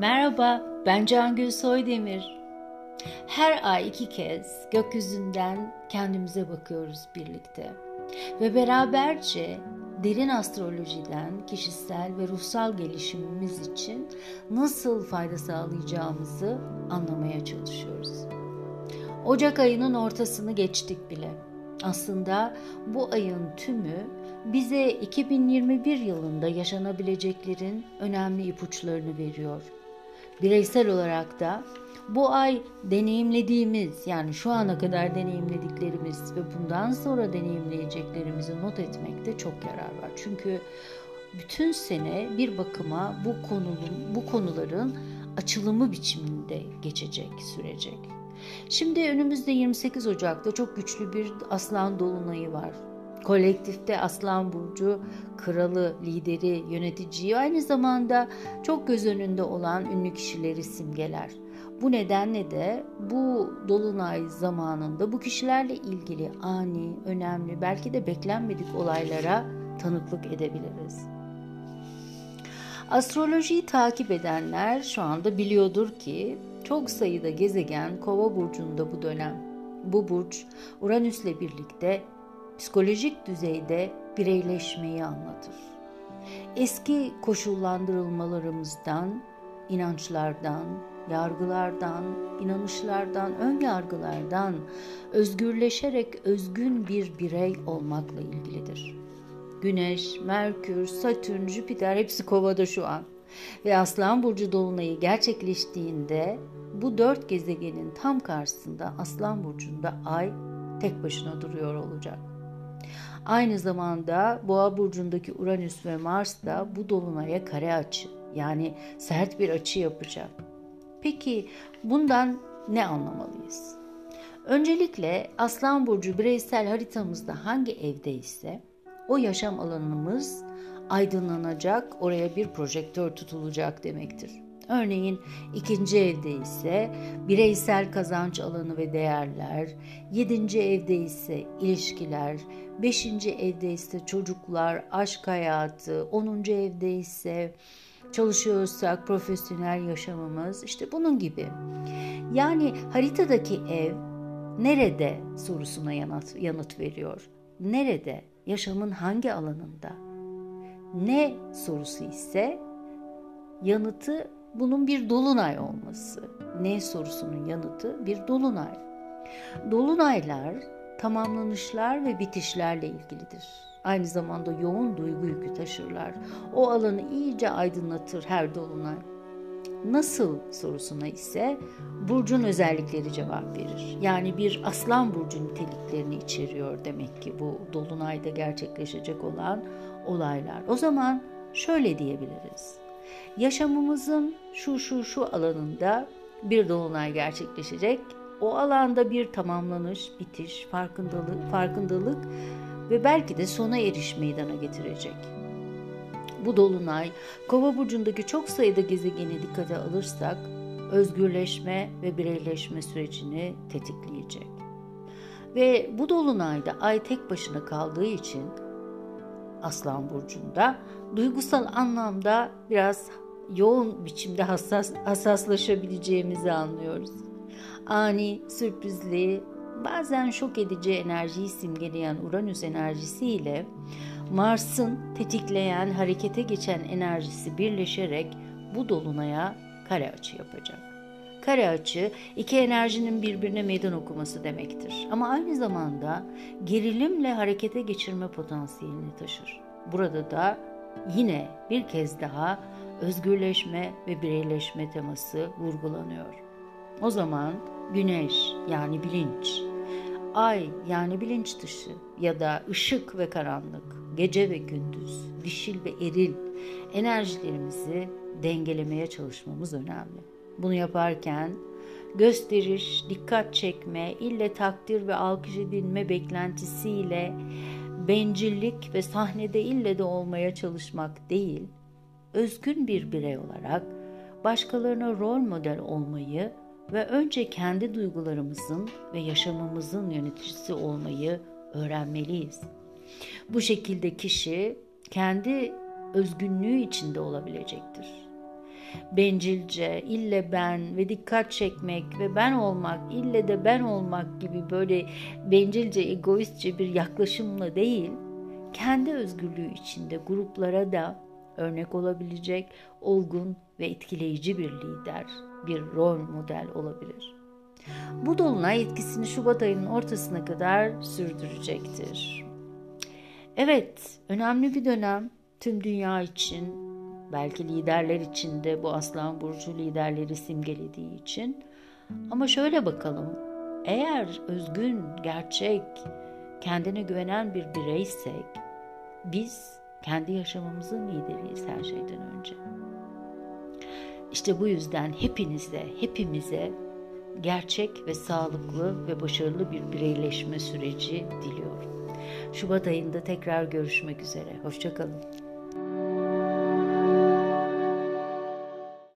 Merhaba, ben Cangül Soydemir. Her ay iki kez gökyüzünden kendimize bakıyoruz birlikte. Ve beraberce derin astrolojiden kişisel ve ruhsal gelişimimiz için nasıl fayda sağlayacağımızı anlamaya çalışıyoruz. Ocak ayının ortasını geçtik bile. Aslında bu ayın tümü bize 2021 yılında yaşanabileceklerin önemli ipuçlarını veriyor. Bireysel olarak da bu ay deneyimlediğimiz yani şu ana kadar deneyimlediklerimiz ve bundan sonra deneyimleyeceklerimizi not etmekte çok yarar var. Çünkü bütün sene bir bakıma bu konunun bu konuların açılımı biçiminde geçecek, sürecek. Şimdi önümüzde 28 Ocak'ta çok güçlü bir aslan dolunayı var. Kolektifte Aslan Burcu kralı, lideri, yöneticiyi aynı zamanda çok göz önünde olan ünlü kişileri simgeler. Bu nedenle de bu dolunay zamanında bu kişilerle ilgili ani, önemli, belki de beklenmedik olaylara tanıklık edebiliriz. Astrolojiyi takip edenler şu anda biliyordur ki çok sayıda gezegen Kova burcunda bu dönem. Bu burç Uranüs'le birlikte psikolojik düzeyde bireyleşmeyi anlatır. Eski koşullandırılmalarımızdan, inançlardan, yargılardan, inanışlardan, ön yargılardan özgürleşerek özgün bir birey olmakla ilgilidir. Güneş, Merkür, Satürn, Jüpiter hepsi kovada şu an. Ve Aslan Burcu Dolunayı gerçekleştiğinde bu dört gezegenin tam karşısında Aslan Burcu'nda Ay tek başına duruyor olacak. Aynı zamanda Boğa burcundaki Uranüs ve Mars da bu dolunaya kare açı yani sert bir açı yapacak. Peki bundan ne anlamalıyız? Öncelikle Aslan burcu bireysel haritamızda hangi evde ise o yaşam alanımız aydınlanacak, oraya bir projektör tutulacak demektir. Örneğin ikinci evde ise bireysel kazanç alanı ve değerler, yedinci evde ise ilişkiler, beşinci evde ise çocuklar, aşk hayatı, onuncu evde ise çalışıyorsak profesyonel yaşamımız işte bunun gibi. Yani haritadaki ev nerede sorusuna yanıt, yanıt veriyor. Nerede? Yaşamın hangi alanında? Ne sorusu ise yanıtı bunun bir dolunay olması. Ne sorusunun yanıtı bir dolunay. Dolunaylar tamamlanışlar ve bitişlerle ilgilidir. Aynı zamanda yoğun duygu yükü taşırlar. O alanı iyice aydınlatır her dolunay. Nasıl sorusuna ise burcun özellikleri cevap verir. Yani bir aslan burcu niteliklerini içeriyor demek ki bu dolunayda gerçekleşecek olan olaylar. O zaman şöyle diyebiliriz. Yaşamımızın şu şu şu alanında bir dolunay gerçekleşecek. O alanda bir tamamlanış, bitiş, farkındalık, farkındalık ve belki de sona eriş meydana getirecek. Bu dolunay Kova burcundaki çok sayıda gezegeni dikkate alırsak özgürleşme ve bireyleşme sürecini tetikleyecek. Ve bu dolunayda ay tek başına kaldığı için Aslan burcunda duygusal anlamda biraz yoğun biçimde hassas hassaslaşabileceğimizi anlıyoruz. Ani, sürprizli, bazen şok edici enerjiyi simgeleyen Uranüs enerjisiyle Mars'ın tetikleyen, harekete geçen enerjisi birleşerek bu dolunaya kare açı yapacak. Kare açı iki enerjinin birbirine meydan okuması demektir. Ama aynı zamanda gerilimle harekete geçirme potansiyelini taşır. Burada da yine bir kez daha özgürleşme ve bireyleşme teması vurgulanıyor. O zaman güneş yani bilinç, ay yani bilinç dışı ya da ışık ve karanlık, gece ve gündüz, dişil ve eril enerjilerimizi dengelemeye çalışmamız önemli. Bunu yaparken gösteriş, dikkat çekme, ille takdir ve alkış edilme beklentisiyle bencillik ve sahnede ille de olmaya çalışmak değil, özgün bir birey olarak başkalarına rol model olmayı ve önce kendi duygularımızın ve yaşamımızın yöneticisi olmayı öğrenmeliyiz. Bu şekilde kişi kendi özgünlüğü içinde olabilecektir. Bencilce, ille ben ve dikkat çekmek ve ben olmak, ille de ben olmak gibi böyle bencilce, egoistçe bir yaklaşımla değil, kendi özgürlüğü içinde gruplara da örnek olabilecek olgun ve etkileyici bir lider, bir rol model olabilir. Bu dolunay etkisini Şubat ayının ortasına kadar sürdürecektir. Evet, önemli bir dönem tüm dünya için, belki liderler için de bu Aslan Burcu liderleri simgelediği için. Ama şöyle bakalım, eğer özgün, gerçek, kendine güvenen bir bireysek, biz kendi yaşamımızın lideriyiz her şeyden önce. İşte bu yüzden hepinize, hepimize gerçek ve sağlıklı ve başarılı bir bireyleşme süreci diliyorum. Şubat ayında tekrar görüşmek üzere. Hoşçakalın.